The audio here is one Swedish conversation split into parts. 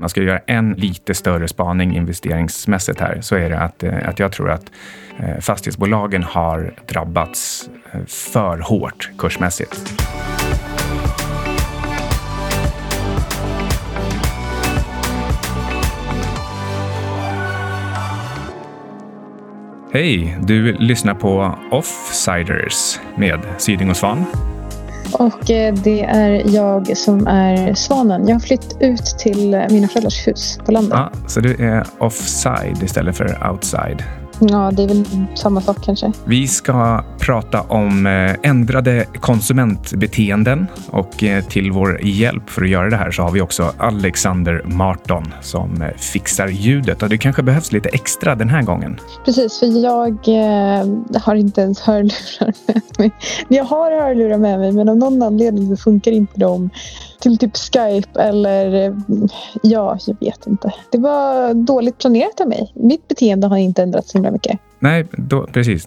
man ska göra en lite större spaning investeringsmässigt här så är det att, eh, att jag tror att eh, fastighetsbolagen har drabbats eh, för hårt kursmässigt. Hej! Du lyssnar på Offsiders med Syding och Svan. Och eh, det är jag som är svanen. Jag har flytt ut till eh, mina föräldrars hus på landet. Ja, så du är offside istället för outside? Ja, det är väl samma sak kanske. Vi ska prata om eh, ändrade konsumentbeteenden och eh, till vår hjälp för att göra det här så har vi också Alexander Marton som eh, fixar ljudet och det kanske behövs lite extra den här gången. Precis, för jag har inte ens hörlurar med mig. Jag har hörlurar med mig men av någon anledning så funkar inte de till typ Skype eller eh, ja, jag vet inte. Det var dåligt planerat av mig. Mitt beteende har inte ändrats så himla mycket. Nej, då, precis.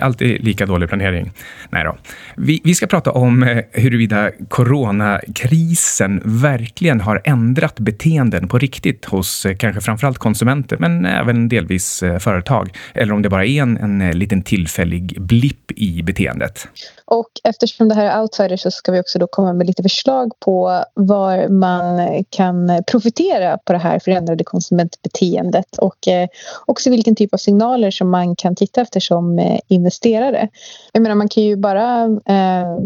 Alltid lika dålig planering. Nej då. Vi, vi ska prata om eh, huruvida coronakrisen verkligen har ändrat beteenden på riktigt hos eh, kanske framförallt konsumenter, men även delvis företag. Eller om det bara är en, en liten tillfällig blipp i beteendet. Och eftersom det här är outsiders så ska vi också då komma med lite förslag på var man kan profitera på det här förändrade konsumentbeteendet och eh, också vilken typ av signaler som man kan titta efter som eh, investerare. Jag menar man kan ju bara, eh,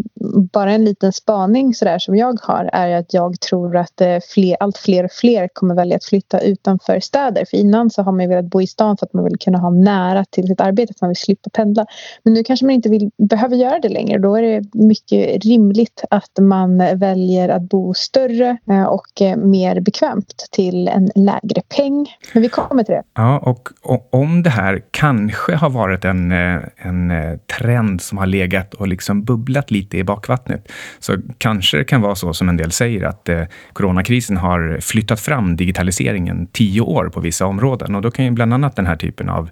bara en liten spaning sådär som jag har är att jag tror att fler, allt fler och fler kommer välja att flytta utanför städer. För innan så har man velat bo i stan för att man vill kunna ha nära till sitt arbete för att man vill slippa pendla. Men nu kanske man inte vill, behöver göra det längre. Då är det mycket rimligt att man väljer att bo större eh, och eh, mer bekvämt till en lägre peng. Men vi kommer till det. Ja, och, och om det här kanske har varit en, eh, en trend som har legat och liksom bubblat lite i bakvattnet. Så kanske det kan vara så som en del säger att eh, coronakrisen har flyttat fram digitaliseringen tio år på vissa områden och då kan ju bland annat den här typen av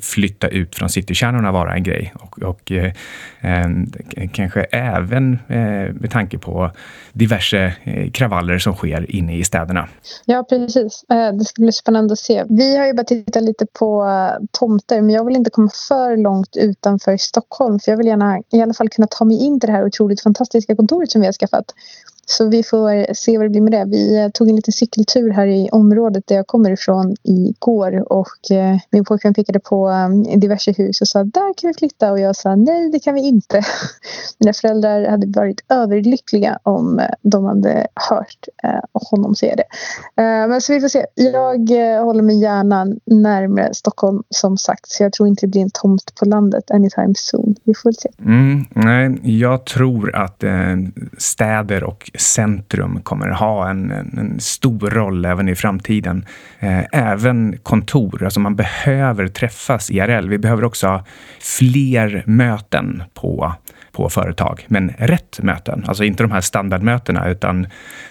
flytta ut från citykärnorna vara en grej. Och, och eh, kanske även eh, med tanke på diverse eh, kravaller som sker inne i städerna. Ja, precis. Eh, det ska bli spännande att se. Vi har ju bara tittat lite på eh, tomter, men jag vill inte komma för långt utanför Stockholm, för jag vill gärna i alla fall kunna ta mig in till det här otroligt fantastiska kontoret som vi har skaffat. Så vi får se vad det blir med det. Vi eh, tog en liten cykeltur här i området där jag kommer ifrån igår och eh, min pojkvän pekade på eh, diverse hus och sa där kan vi flytta och jag sa nej det kan vi inte. Mina föräldrar hade varit överlyckliga om eh, de hade hört honom säga det. Men så vi får se. Jag håller mig gärna närmare Stockholm som sagt så jag tror inte det blir en tomt på landet anytime soon. Vi får se. Mm, nej, jag tror att städer och centrum kommer ha en, en, en stor roll även i framtiden. Eh, även kontor, alltså man behöver träffas IRL. Vi behöver också ha fler möten på på företag, men rätt möten. Alltså inte de här standardmötena, utan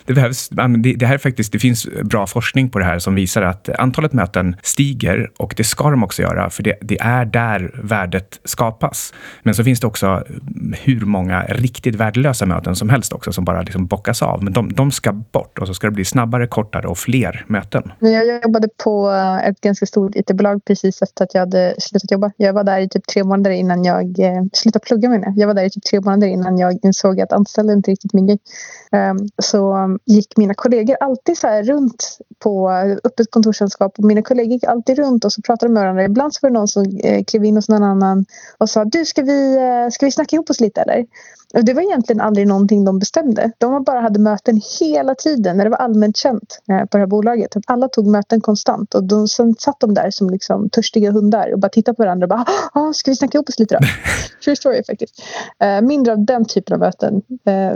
det behövs. Det, här faktiskt, det finns bra forskning på det här som visar att antalet möten stiger och det ska de också göra, för det, det är där värdet skapas. Men så finns det också hur många riktigt värdelösa möten som helst också som bara liksom bockas av. Men de, de ska bort och så ska det bli snabbare, kortare och fler möten. Jag jobbade på eh, ett ganska stort IT-bolag precis efter att jag hade slutat jobba. Jag var där i typ tre månader innan jag eh, slutade plugga med Jag var där i typ tre månader innan jag insåg att anställa inte riktigt min grej. Ehm, så gick mina kollegor alltid så här runt på öppet kontorssällskap och mina kollegor gick alltid runt och så pratade med varandra. Ibland så var det någon som eh, klev in hos någon annan och sa du ska vi, eh, ska vi snacka ihop oss lite eller? Och det var egentligen aldrig någonting de bestämde. De bara hade möten hela tiden när det var allmänt känt eh, på det här bolaget. Alla tog möten konstant och de, sen satt de där som liksom törstiga hundar och bara tittade på varandra och bara ah, “ska vi snacka ihop oss lite då?” True story faktiskt. Eh, mindre av den typen av möten. Eh,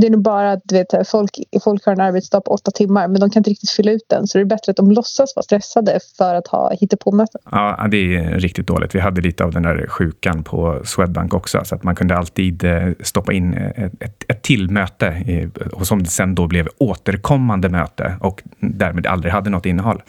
det är nog bara att vet, folk, folk har en arbetsdag på åtta timmar men de kan inte riktigt fylla ut den så det är bättre att de låtsas vara stressade för att ha hittepåmöten. Ja, det är riktigt dåligt. Vi hade lite av den där sjukan på Swedbank också så att man kunde alltid stoppa in eh, ett, ett, ett till möte och som sen då blev återkommande möte och därmed aldrig hade något innehåll.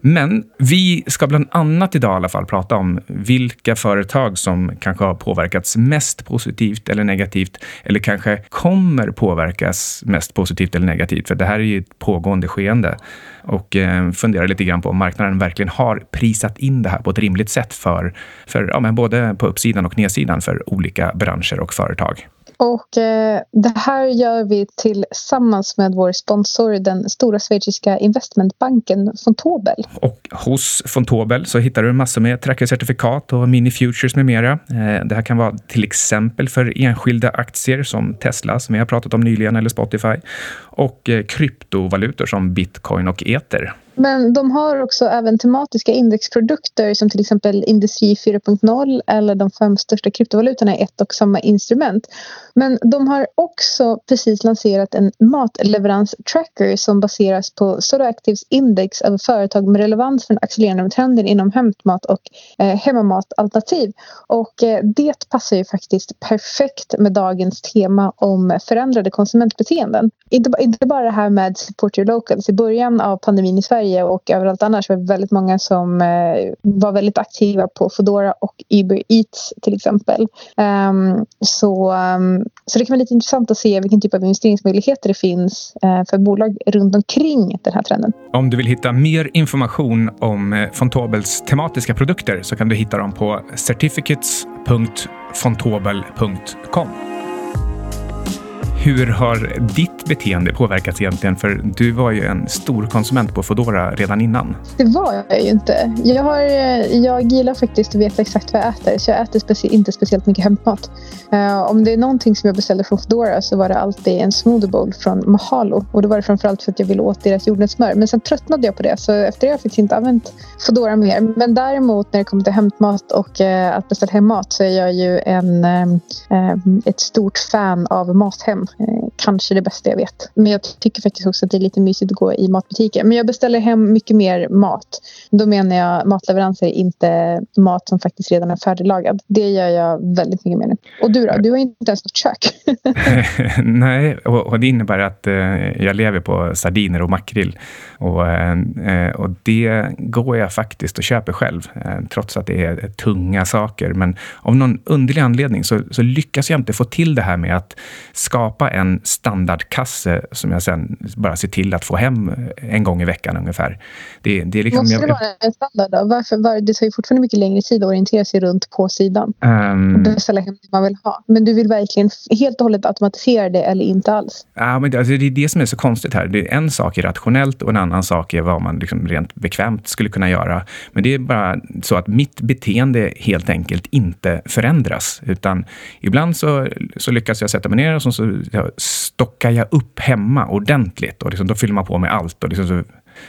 Men vi ska bland annat idag i alla fall prata om vilka företag som kanske har påverkats mest positivt eller negativt eller kanske kommer påverkas mest positivt eller negativt. För det här är ju ett pågående skeende och eh, funderar lite grann på om marknaden verkligen har prisat in det här på ett rimligt sätt för, för ja, men både på uppsidan och nedsidan för olika branscher och företag. Och eh, det här gör vi tillsammans med vår sponsor, den stora schweiziska investmentbanken Fontobel. Och hos Fontobel så hittar du massor med trackercertifikat och mini-futures med mera. Eh, det här kan vara till exempel för enskilda aktier som Tesla, som vi har pratat om nyligen, eller Spotify, och eh, kryptovalutor som bitcoin och ether. Men de har också även tematiska indexprodukter som till exempel Industri 4.0 eller de fem största kryptovalutorna i ett och samma instrument. Men de har också precis lanserat en matleverans-tracker som baseras på Sodaactives index över företag med relevans för den accelererande trenden inom hämtmat och eh, hemmamatalternativ. Och eh, det passar ju faktiskt perfekt med dagens tema om förändrade konsumentbeteenden. Inte, inte bara det här med support your locals. I början av pandemin i Sverige Sverige och överallt annars var det väldigt många som eh, var väldigt aktiva på Foodora och Uber Eats till exempel. Um, så, um, så det kan vara lite intressant att se vilken typ av investeringsmöjligheter det finns eh, för bolag runt omkring den här trenden. Om du vill hitta mer information om eh, Fontobels tematiska produkter så kan du hitta dem på certificates.fontobel.com. Hur har ditt beteende påverkats egentligen? För du var ju en stor konsument på Foodora redan innan. Det var jag ju inte. Jag, har, eh, jag gillar faktiskt att veta exakt vad jag äter, så jag äter speci inte speciellt mycket hämtmat. Uh, om det är någonting som jag beställde från Foodora så var det alltid en smoothie bowl från Mahalo. Och då var det framförallt för att jag ville åt deras jordnötssmör. Men sen tröttnade jag på det, så efter det har jag faktiskt inte använt Foodora mer. Men däremot när det kommer till hämtmat och uh, att beställa hem mat så är jag ju en, uh, ett stort fan av Mathem. Eh, kanske det bästa jag vet. Men jag tycker faktiskt också att det är lite mysigt att gå i matbutiker. Men jag beställer hem mycket mer mat. Då menar jag matleveranser, inte mat som faktiskt redan är färdiglagad. Det gör jag väldigt mycket mer nu. Och du då? Du har inte ens något kök. Nej, och, och, det innebär att eh, jag lever på sardiner och makrill. Och, eh, eh, och det går jag faktiskt och köper själv, eh, trots att det är tunga saker. Men av någon underlig anledning så, så lyckas jag inte få till det här med att skapa en standardkasse som jag sen bara ser till att få hem en gång i veckan ungefär. Det, det är liksom, Måste det vara en standard då? Varför, var, det tar ju fortfarande mycket längre tid att orientera sig runt på sidan um, och beställa hem det man vill ha. Men du vill verkligen helt och hållet automatisera det eller inte alls? Ja, men det, alltså, det är det som är så konstigt här. Det är en sak är rationellt och en annan sak är vad man liksom rent bekvämt skulle kunna göra. Men det är bara så att mitt beteende helt enkelt inte förändras. Utan ibland så, så lyckas jag sätta mig ner och så, så stockar jag upp hemma ordentligt. Och liksom, då fyller man på med allt. Och liksom så,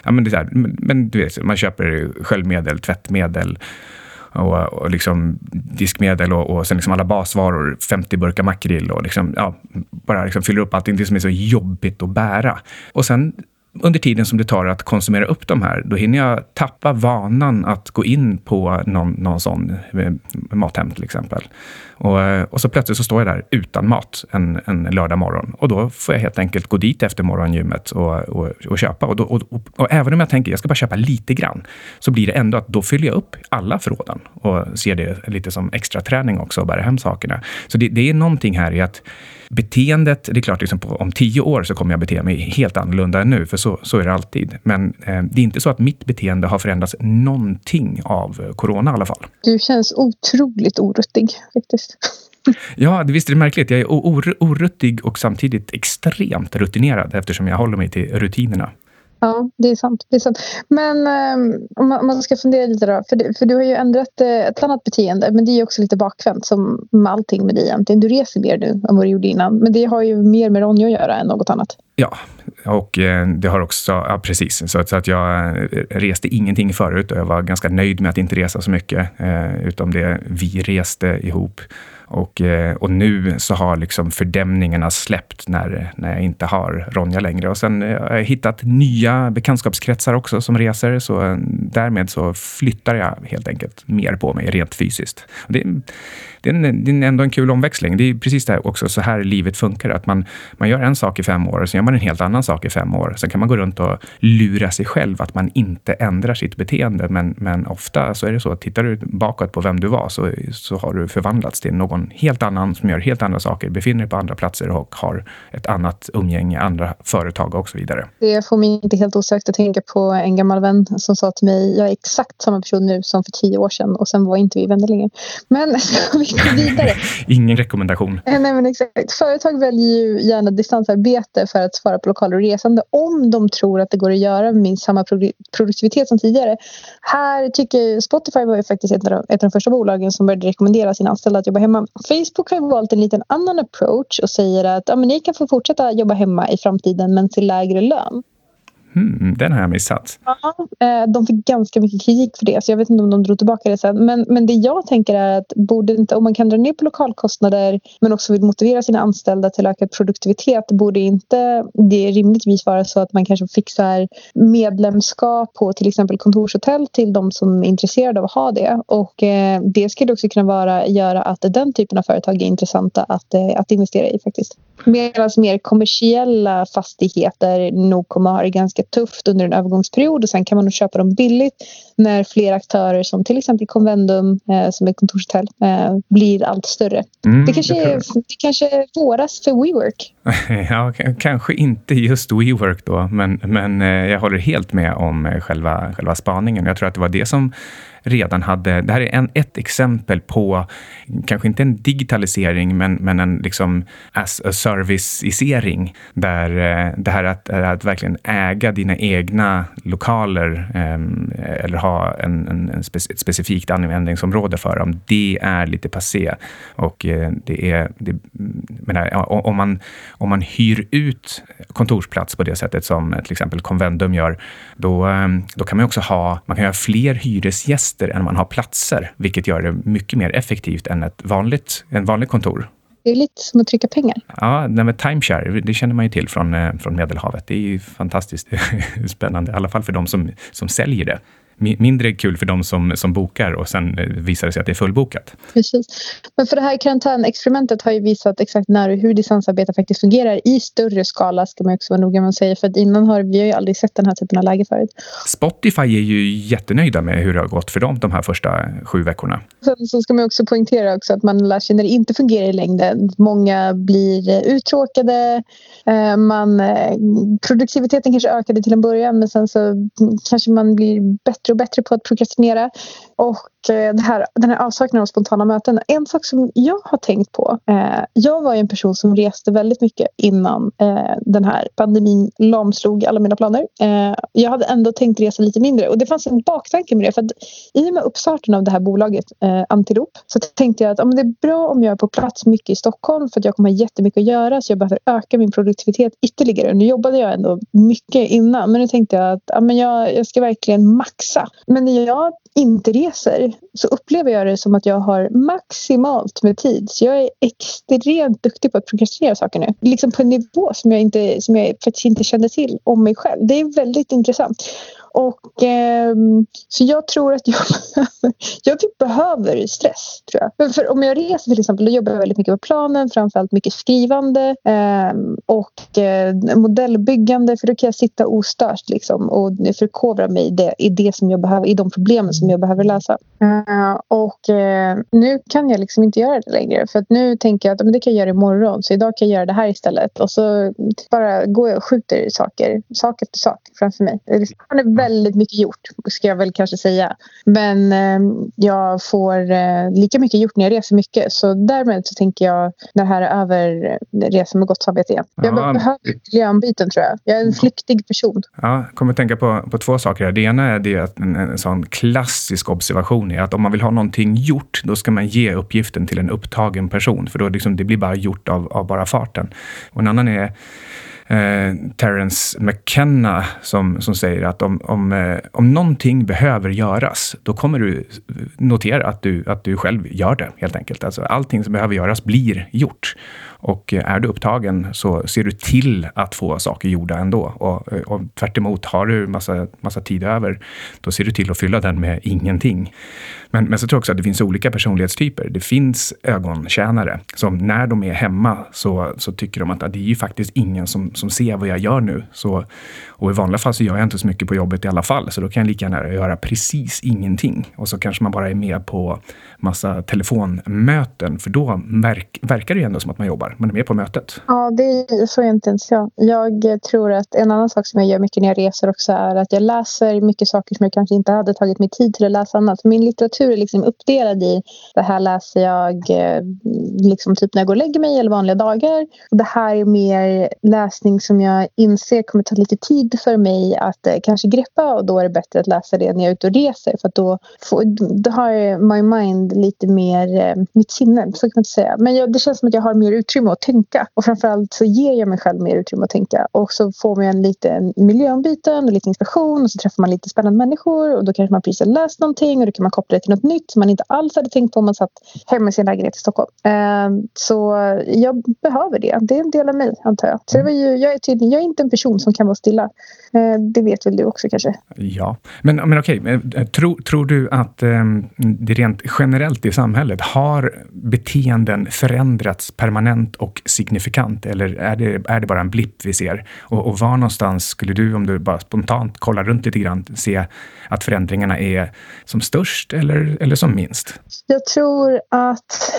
ja, men, det där, men, men du vet, man köper sköljmedel, tvättmedel och, och liksom diskmedel och, och sen liksom alla basvaror, 50 burkar makrill och liksom, ja, bara liksom fyller upp allting det som är så jobbigt att bära. Och sen under tiden som det tar att konsumera upp de här, då hinner jag tappa vanan att gå in på någon, någon sån eh, mathem till exempel. Och, eh, och, så plötsligt så står jag där utan mat en, en lördag morgon. Och då får jag helt enkelt gå dit efter morgongymmet och, och, och köpa. Och, då, och, och, även om jag tänker jag ska bara köpa lite grann, så blir det ändå att då fyller jag upp alla förråden och ser det lite som extra träning också och bära hem sakerna. Så det, det är någonting här i att beteendet, det är klart, liksom på, om tio år så kommer jag bete mig helt annorlunda än nu, för så, så är det alltid. Men eh, det är inte så att mitt beteende har förändrats någonting av corona i alla fall. Du känns otroligt oruttig faktiskt. Ja, visst är det märkligt. Jag är or oruttig och samtidigt extremt rutinerad eftersom jag håller mig till rutinerna. Ja, det är sant. Det är sant. Men um, om, man, om, man, ska fundera lite då. För, det, för du har ju ändrat uh, ett annat beteende. Men det är också lite bakvänt som med allting med dig egentligen. Du reser mer nu än vad du gjorde innan. Men det har ju mer med Ronja att göra än något annat. Ja, och eh, det har också, ja precis, så att, så att jag eh, reste ingenting förut och jag var ganska nöjd med att inte resa så mycket, eh, utom det vi reste ihop. Och, eh, och nu så har liksom fördämningarna släppt när, när jag inte har Ronja längre. Och sen eh, har jag hittat nya bekantskapskretsar också som reser, så eh, därmed så flyttar jag helt enkelt mer på mig rent fysiskt. Och det, det, är en, det är ändå en kul omväxling. Det är precis det här också, så här livet funkar. Att man, man gör en sak i fem år, sen gör man en helt annan sak i fem år. Sen kan man gå runt och lura sig själv att man inte ändrar sitt beteende. Men, men ofta så är det så att tittar du bakåt på vem du var så, så har du förvandlats till någon någon helt annan som gör helt andra saker, befinner dig på andra platser och har ett annat umgänge, andra företag och så vidare. Det får mig inte helt osökt att tänka på en gammal vän som sa till mig, jag är exakt samma person nu som för tio år sedan och sen var inte vi vänner längre. Men ska vi gå vidare? Ingen rekommendation. Nej, men exakt. Företag väljer ju gärna distansarbete för att svara på lokaler och resande om de tror att det går att göra med minst samma produktivitet som tidigare. Här tycker Spotify var ju faktiskt ett av de första bolagen som började rekommendera sina anställda att jobba hemma. Facebook har valt en liten annan approach och säger att ja, men ni kan få fortsätta jobba hemma i framtiden men till lägre lön. Hmm, den har jag missat. Ja, eh, de fick ganska mycket kritik för det så jag vet inte om de drog tillbaka det sen. Men, men det jag tänker är att borde inte, om man kan dra ner på lokalkostnader men också vill motivera sina anställda till ökad produktivitet borde inte det rimligtvis vara så att man kanske fixar medlemskap på till exempel kontorshotell till de som är intresserade av att ha det. Och eh, det skulle också kunna vara, göra att den typen av företag är intressanta att, eh, att investera i faktiskt. Medan mer kommersiella fastigheter nog kommer att ha det ganska tufft under en övergångsperiod och sen kan man nog köpa dem billigt när fler aktörer som till exempel Convendum eh, som är kontorshotell eh, blir allt större. Mm, det, kanske är, det kanske är våras för WeWork. ja, kanske inte just WeWork då men, men eh, jag håller helt med om eh, själva, själva spaningen. Jag tror att det var det som redan hade... Det här är en, ett exempel på, kanske inte en digitalisering, men, men en liksom as a serviceisering där eh, det här att, att verkligen äga dina egna lokaler ehm, eller ha en, en, en spec, ett specifikt användningsområde för dem, det är lite passé. Och eh, det är... Det, menar, om, man, om man hyr ut kontorsplats på det sättet som till exempel Convendum gör, då, ehm, då kan man också ha, man kan ha fler hyresgäster tjänster än man har platser, vilket gör det mycket mer effektivt än ett vanligt, en vanlig kontor. Det är lite som att trycka pengar. Ja, men timeshare, det känner man ju till från, eh, från Medelhavet. Det är ju fantastiskt spännande, i alla fall för de som, som säljer det mindre kul för de som, som bokar och sen eh, visar det sig att det är fullbokat. Precis. Men för det här karantänexperimentet har ju visat exakt när och hur distansarbete faktiskt fungerar i större skala ska man också vara noga med att säga. För att innan har vi har ju aldrig sett den här typen av läge förut. Spotify är ju jättenöjda med hur det har gått för dem de här första sju veckorna. Sen så ska man också poängtera också att man lär sig när det inte fungerar i längden. Många blir uttråkade, eh, man, eh, produktiviteten kanske ökade till en början men sen så kanske man blir bättre och bättre på att prokrastinera. Och eh, det här, den här avsaknaden av spontana möten. En sak som jag har tänkt på. Eh, jag var ju en person som reste väldigt mycket innan eh, den här pandemin lamslog alla mina planer. Eh, jag hade ändå tänkt resa lite mindre och det fanns en baktanke med det. För att I och med uppstarten av det här bolaget eh, Antilop så tänkte jag att ja, det är bra om jag är på plats mycket i Stockholm för att jag kommer ha jättemycket att göra så jag behöver öka min produktivitet ytterligare. Nu jobbade jag ändå mycket innan men nu tänkte jag att ja, men jag, jag ska verkligen maxa. Men när jag inte reser så upplever jag det som att jag har maximalt med tid. Så jag är extremt duktig på att prokrastinera saker nu. Liksom på en nivå som jag, inte, som jag faktiskt inte kände till om mig själv. Det är väldigt intressant. Och, eh, så jag tror att jag, jag typ behöver stress. Tror jag. För om jag reser till exempel, då jobbar jag väldigt mycket på planen, framförallt mycket skrivande eh, och eh, modellbyggande för då kan jag sitta ostört liksom, och förkovra mig i det, i det som jag behöver, i de problemen som jag behöver lösa. Eh, och eh, nu kan jag liksom inte göra det längre för att nu tänker jag att men det kan jag göra imorgon så idag kan jag göra det här istället och så bara går jag och skjuter saker, sak efter sak framför mig. Det är väldigt mycket gjort, ska jag väl kanske säga. Men eh, jag får eh, lika mycket gjort när jag reser mycket. Så därmed så tänker jag när det här är över, resa med gott samvete igen. Jag ja, behöver miljöombyten tror jag. Jag är en flyktig person. Ja, jag kommer att tänka på, på två saker. Det ena är det att en, en sån klassisk observation är att om man vill ha någonting gjort, då ska man ge uppgiften till en upptagen person. För då liksom, det blir bara gjort av, av bara farten. Och en annan är eh, Terence McKenna som, som säger att om, om, eh, om någonting behöver göras, då kommer du notera att du, att du själv gör det helt enkelt. Alltså allting som behöver göras blir gjort. Och eh, är du upptagen så ser du till att få saker gjorda ändå. Och, eh, och tvärt emot, har du massa, massa tid över, då ser du till att fylla den med ingenting. Men, men så tror jag också att det finns olika personlighetstyper. Det finns ögontjänare som när de är hemma så, så tycker de att det är ju faktiskt ingen som, som ser vad jag gör nu. Så, och i vanliga fall så gör jag inte så mycket på jobbet i alla fall, så då kan jag lika gärna göra precis ingenting. Och så kanske man bara är med på massa telefonmöten, för då verk, verkar det ju ändå som att man jobbar. Man är med på mötet. Ja, det är så inte ens jag. Jag tror att en annan sak som jag gör mycket när jag reser också är att jag läser mycket saker som jag kanske inte hade tagit mig tid till att läsa annat. Min litteratur är liksom uppdelad i det här läser jag eh, liksom typ när jag går och lägger mig eller vanliga dagar. Det här är mer läsning som jag inser kommer ta lite tid för mig att eh, kanske greppa. Och då är det bättre att läsa det när jag är ute och reser. För att då, får, då har my mind lite mer eh, mitt sinne, så kan man inte säga. Men jag, det känns som att jag har mer utrymme att tänka. Och framförallt så ger jag mig själv mer utrymme att tänka. Och så får man en liten miljöombyten och lite inspiration. Och så träffar man lite spännande människor. Och då kanske man precis har läst någonting. Och då kan man koppla det till något nytt som man inte alls hade tänkt på om man satt hemma i sin lägenhet i Stockholm. Eh, så jag behöver det. Det är en del av mig antar jag. Så det var ju, jag, är tydlig, jag är inte en person som kan vara stilla. Eh, det vet väl du också kanske? Ja, men, men okej. Eh, tror, tror du att det rent generellt i samhället har beteenden förändrats permanent och signifikant? Eller är det, är det bara en blipp vi ser? Och, och var någonstans skulle du, om du bara spontant kollar runt lite grann, se att förändringarna är som störst eller, eller som minst? Jag tror att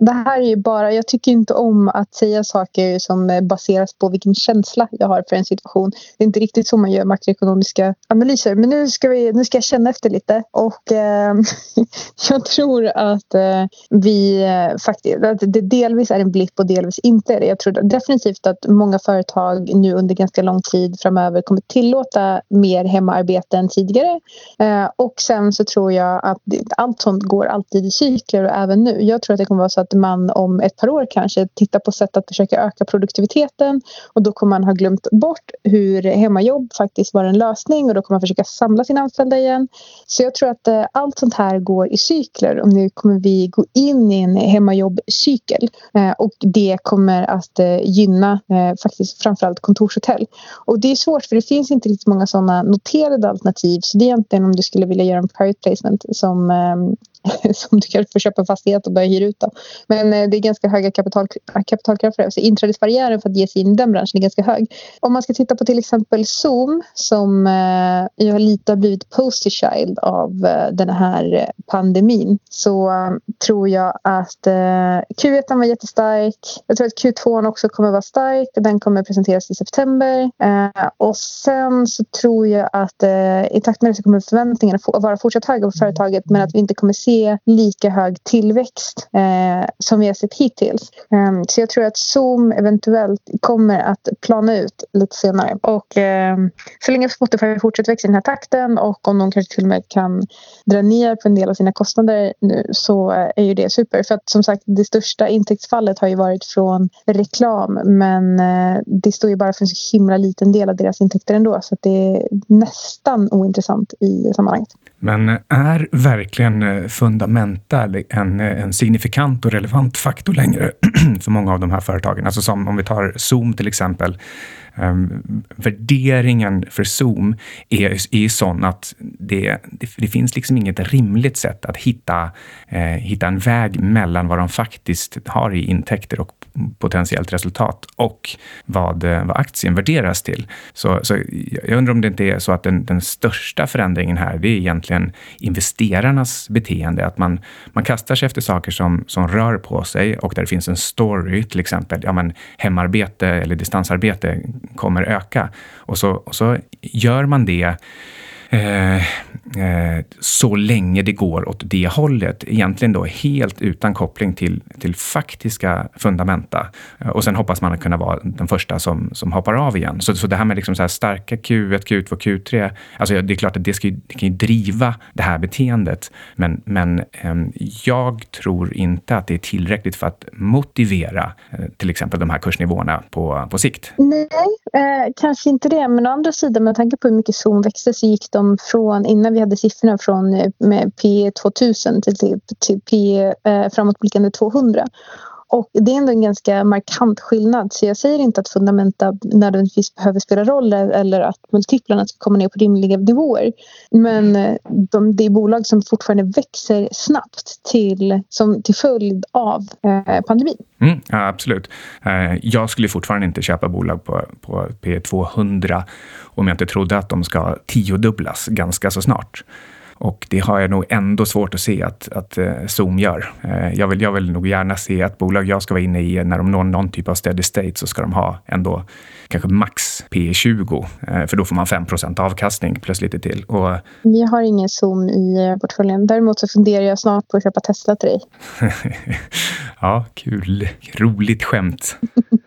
det här är ju bara, jag tycker inte om att säga saker som baseras på vilken känsla jag har för en situation. Det är inte riktigt så man gör makroekonomiska analyser. Men nu ska, vi, nu ska jag känna efter lite och eh, jag tror att eh, vi eh, faktiskt, att det delvis är en blipp och delvis inte är det. Jag tror definitivt att många företag nu under ganska lång tid framöver kommer tillåta mer hemarbete än tidigare. Eh, och sen så tror jag att allt sånt går alltid i cykler och även nu. Jag tror att det kommer vara så att man om ett par år kanske tittar på sätt att försöka öka produktiviteten och då kommer man ha glömt bort hur hemmajobb faktiskt var en lösning och då kommer man försöka samla sina anställda igen. Så jag tror att eh, allt sånt här går i cykler och nu kommer vi gå in i en hemmajobbcykel eh, och det kommer att eh, gynna faktiskt framförallt kontorshotell. Och det är svårt för det finns inte riktigt många sådana noterade alternativ så det är egentligen om du skulle vilja göra en private placement som som du kanske får köpa en fastighet och börja hyra ut. Då. Men eh, det är ganska höga kapital, äh, kapitalkrav för det. Så inträdesbarriären för att ge sig in i den branschen är ganska hög. Om man ska titta på till exempel Zoom som eh, ju lite har blivit poster child av eh, den här eh, pandemin så eh, tror jag att Q1 var jättestark. Jag tror att Q2 också kommer vara stark. Den kommer presenteras i september. Och sen så tror jag att i takt med det så kommer förväntningarna vara fortsatt höga på företaget men att vi inte kommer se se lika hög tillväxt eh, som vi har sett hittills. Eh, så jag tror att Zoom eventuellt kommer att plana ut lite senare. Och eh, så länge Spotify fortsätter växa i den här takten och om de kanske till och med kan dra ner på en del av sina kostnader nu så eh, är ju det super. För att som sagt det största intäktsfallet har ju varit från reklam men eh, det står ju bara för en så himla liten del av deras intäkter ändå så att det är nästan ointressant i sammanhanget. Men är verkligen eh, fundamenta en, eh, en signifikant och relevant faktor längre för många av de här företagen? Alltså som om vi tar Zoom till exempel. Um, värderingen för Zoom är, är sån att det, det, det, finns liksom inget rimligt sätt att hitta, eh, hitta en väg mellan vad de faktiskt har i intäkter och potentiellt resultat och vad, eh, vad aktien värderas till. Så, så jag undrar om det inte är så att den, den största förändringen här, det är egentligen investerarnas beteende. Att man, man kastar sig efter saker som, som rör på sig och där det finns en story, till exempel ja, men hemarbete eller distansarbete kommer öka. Och så, och så gör man det Eh, eh, så länge det går åt det hållet. Egentligen då helt utan koppling till, till faktiska fundamenta. Eh, och sen hoppas man att kunna vara den första som, som hoppar av igen. Så, så det här med liksom så här starka Q1, Q2, Q3. Alltså det är klart att det, ska, det kan ju driva det här beteendet. Men, men ehm, jag tror inte att det är tillräckligt för att motivera eh, till exempel de här kursnivåerna på, på sikt. Nej, eh, kanske inte det. Men å andra sidan med tanke på hur mycket Zoom växte så gick de liksom från innan vi hade siffrorna från eh, P 2000 till, till, till P eh, framåtblickande 200 och det är ändå en ganska markant skillnad. Så jag säger inte att fundamenta nödvändigtvis behöver spela roll eller att multiplarna ska komma ner på rimliga nivåer. Men eh, de, det är bolag som fortfarande växer snabbt till, som, till följd av eh, pandemin. Mm, ja, absolut. Eh, jag skulle fortfarande inte köpa bolag på, på P200 om jag inte trodde att de ska tiodubblas ganska så snart. Och det har jag nog ändå svårt att se att, att uh, Zoom gör. Uh, jag, vill, jag vill nog gärna se att bolag jag ska vara inne i, när de når någon typ av steady state, så ska de ha ändå kanske max P 20 uh, för då får man 5% avkastning plus lite till. Och, Vi har ingen Zoom i portföljen. Däremot så funderar jag snart på att köpa Tesla till dig. ja, kul. Roligt skämt.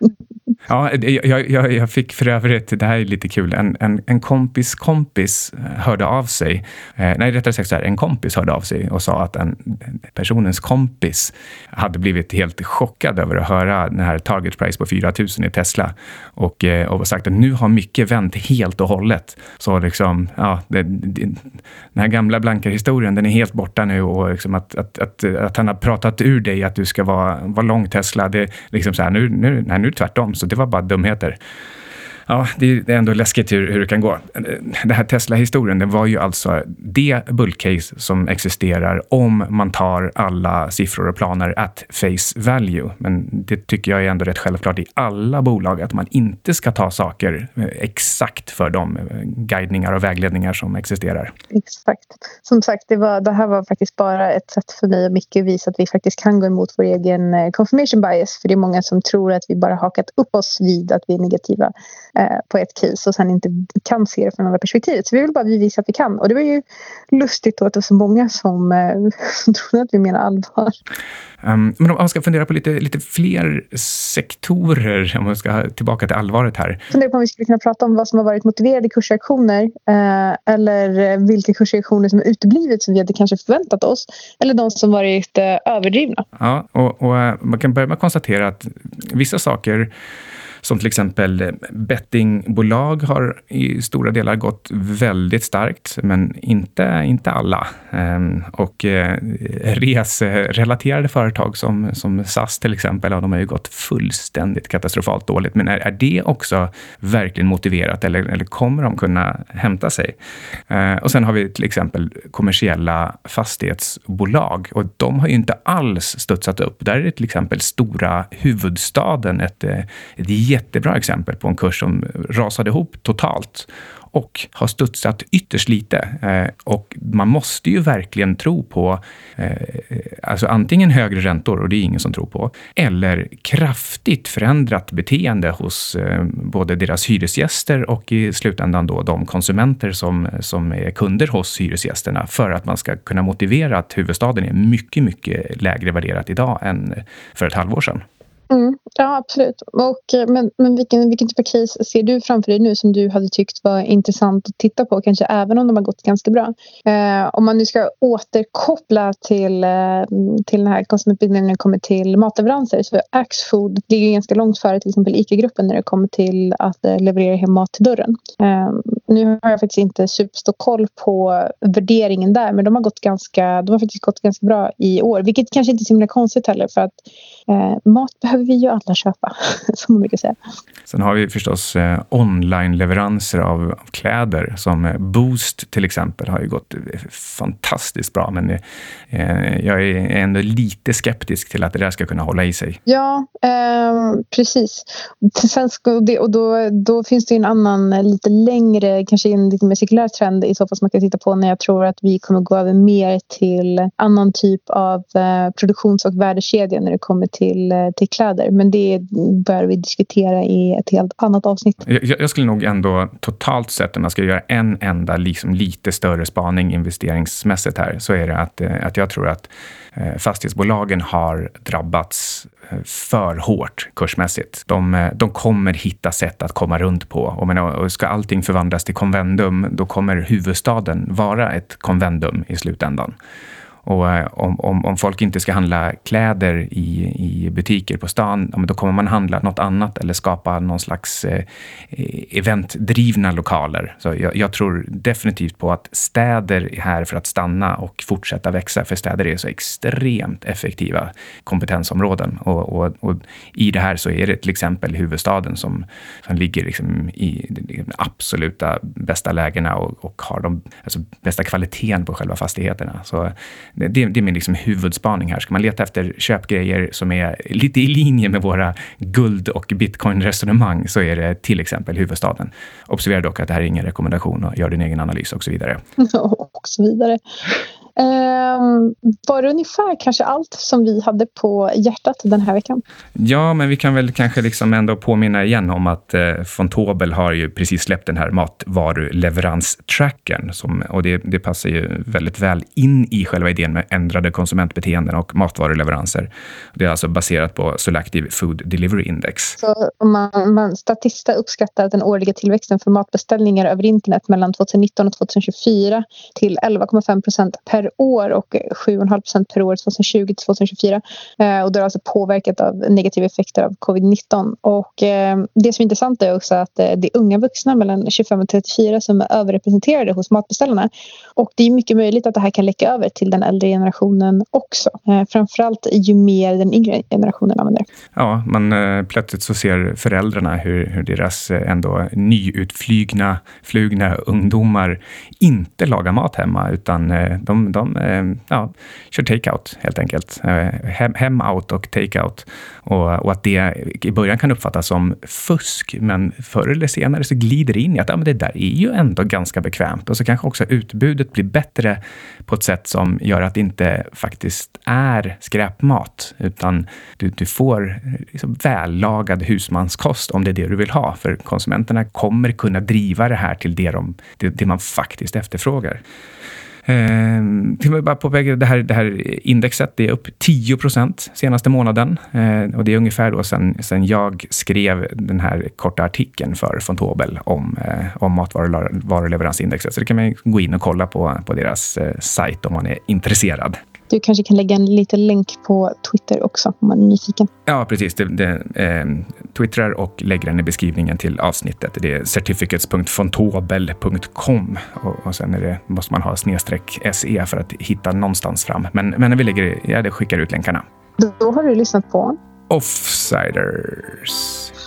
Ja, jag, jag, jag, fick för övrigt, det här är lite kul, en, en, en kompis kompis eh, hörde av sig. Eh, nej, rättare sagt så här, en kompis hörde av sig och sa att en, personens kompis hade blivit helt chockad över att höra den här target price på 4 000 i Tesla och, eh, och sagt att nu har mycket vänt helt och hållet. Så liksom, ja, det, det, den här gamla blanka historien, den är helt borta nu och liksom att, att, att, att han har pratat ur dig att du ska vara, vara lång Tesla, det liksom så här, nu, nu, nej, nu är det tvärtom. Så det var bara dumheter. Ja, det är ändå läskigt hur, hur det kan gå. Den här Tesla-historien, det var ju alltså det bullcase som existerar om man tar alla siffror och planer at face value. Men det tycker jag är ändå rätt självklart i alla bolag, att man inte ska ta saker exakt för de guidningar och vägledningar som existerar. Exakt. Som sagt, det, var, det här var faktiskt bara ett sätt för mig och Micke att visa att vi faktiskt kan gå emot vår egen eh, confirmation bias. För det är många som tror att vi bara hakat upp oss vid att vi är negativa på ett case och sen inte kan se det från andra perspektivet. Så vi vill bara bevisa att vi kan. Och det var ju lustigt då att det var så många som, eh, trodde att vi menar allvar. Um, men om man ska fundera på lite, lite fler sektorer, om man ska tillbaka till allvaret här. Funderar på om vi skulle kunna prata om vad som har varit motiverade kursreaktioner eh, eller vilka kursreaktioner som har uteblivit som vi hade kanske förväntat oss eller de som varit eh, överdrivna. Ja, och, och eh, man kan börja med att konstatera att vissa saker som till exempel eh, bettingbolag har i stora delar gått väldigt starkt, men inte, inte alla. Ehm, och eh, reserelaterade företag som, som SAS till exempel, ja, de har ju gått fullständigt katastrofalt dåligt. Men är, är det också verkligen motiverat eller, eller kommer de kunna hämta sig? Eh, och sen har vi till exempel kommersiella fastighetsbolag och de har ju inte alls studsat upp. Där är det till exempel stora huvudstaden ett, ett jättebra exempel på en kurs som rasade ihop totalt och har studsat ytterst lite. Eh, och man måste ju verkligen tro på eh, alltså antingen högre räntor, och det är ingen som tror på, eller kraftigt förändrat beteende hos eh, både deras hyresgäster och i slutändan då de konsumenter som, som är kunder hos hyresgästerna för att man ska kunna motivera att huvudstaden är mycket, mycket lägre värderat idag än för ett halvår sedan. Mm, ja, absolut. Och, eh, men men vilken, vilken typ av case ser du framför dig nu som du hade tyckt var intressant att titta på, kanske även om de har gått ganska bra? Eh, om man nu ska återkoppla till, eh, till den här konsumentbildningen när det kommer till matleveranser så Axfood ligger ganska långt före till exempel ICA-gruppen när det kommer till att eh, leverera hem mat till dörren. Eh, nu har jag faktiskt inte superstor koll på värderingen där men de har, gått ganska, de har faktiskt gått ganska bra i år vilket kanske inte är så himla konstigt heller för att eh, mat behöver vi ju alla köpa, som man brukar säga. Sen har vi förstås eh, online-leveranser av, kläder som eh, Boost till exempel har ju gått eh, fantastiskt bra. Men jag är ändå lite skeptisk till att det där ska kunna hålla i sig. Ja, eh, precis. Sen det, och då, då finns det en annan lite längre, kanske en lite mer cirkulär trend i så fall som man kan titta på när jag tror att vi kommer gå över mer till annan typ av produktions och värdekedja när det kommer till, till kläder. Men det bör vi diskutera i ett helt annat avsnitt. Jag, jag skulle nog ändå totalt sett, om man ska göra en enda liksom lite större spaning investeringsmässigt här, så är det att, eh, att jag tror att eh, fastighetsbolagen har drabbats eh, för hårt kursmässigt. De, de kommer hitta sätt att komma runt på. Och ska allting förvandlas till konvendum, då kommer huvudstaden vara ett konvendum i slutändan. Och eh, om, om, om folk inte ska handla kläder i, i butiker på stan, då kommer man handla något annat eller skapa någon slags eh, eh, eventdrivna lokaler. Så jag, jag, tror definitivt på att städer är här för att stanna och fortsätta växa, för städer är så extremt effektiva kompetensområden. Och, och, och i det här så är det till exempel huvudstaden som, som ligger liksom i de absoluta bästa lägena och, och har de alltså bästa kvaliteten på själva fastigheterna. Så det, det är min liksom huvudspaning här. Ska man leta efter köpgrejer som är lite i linje med våra guld och bitcoin-resonemang så är det till exempel huvudstaden. Observera dock att det här är ingen rekommendation och gör din egen analys och så vidare. och så vidare. Um, var det ungefär kanske allt som vi hade på hjärtat den här veckan? Ja, men vi kan väl kanske liksom ändå påminna igen om att eh, von Tobel har ju precis släppt den här matvaruleveranstrackern. och det, det, passar ju väldigt väl in i själva idén med ändrade konsumentbeteenden och matvaruleveranser. Det är alltså baserat på Selective Food Delivery Index. Så man, man, Statista uppskattar att den årliga tillväxten för matbeställningar över internet mellan 2019 och 2024 till 11,5 procent per per år och 7,5 procent per år 2020 till 2024. Eh, och det är alltså påverkat av negativa effekter av covid-19. Och eh, det som är intressant är också att eh, det är unga vuxna mellan 25 och 34 som är överrepresenterade hos matbeställarna. Och det är mycket möjligt att det här kan läcka över till den äldre generationen också. Eh, framförallt ju mer den yngre generationen använder. Ja, man eh, plötsligt så ser föräldrarna hur, hur deras eh, ändå nyutflygna flugna ungdomar inte lagar mat hemma utan de de ehm, ja, kör take-out helt enkelt. Eh, hem, hem out och take-out. Och, och, att det i början kan uppfattas som fusk, men förr eller senare så glider det in i att ja, men det där är ju ändå ganska bekvämt. Och så kanske också utbudet blir bättre på ett sätt som gör att det inte faktiskt är skräpmat, utan du, du får liksom vällagad husmanskost om det är det du vill ha. För konsumenterna kommer kunna driva det här till det, de, det, det man faktiskt efterfrågar. Eh, bara påpeka, det här, det här indexet det är upp 10 procent senaste månaden. Eh, och det är ungefär då sen, sen jag skrev den här korta artikeln för von Tobel om, eh, om matvaruleveransindexet. Så det kan man gå in och kolla på, på deras eh, sajt om man är intresserad. Du kanske kan lägga en liten länk på Twitter också om man är nyfiken. Ja, precis. Det, det, eh, twittrar och lägger den i beskrivningen till avsnittet. Det är certificates.fontobel.com och, och sen är det, måste man ha snedstreck SE för att hitta någonstans fram. Men, men när vi lägger, ja, det skickar ut länkarna. Då har du lyssnat på Offsiders.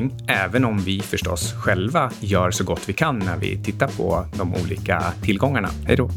utmaning, även om vi förstås själva gör så gott vi kan när vi tittar på de olika tillgångarna. Hej då!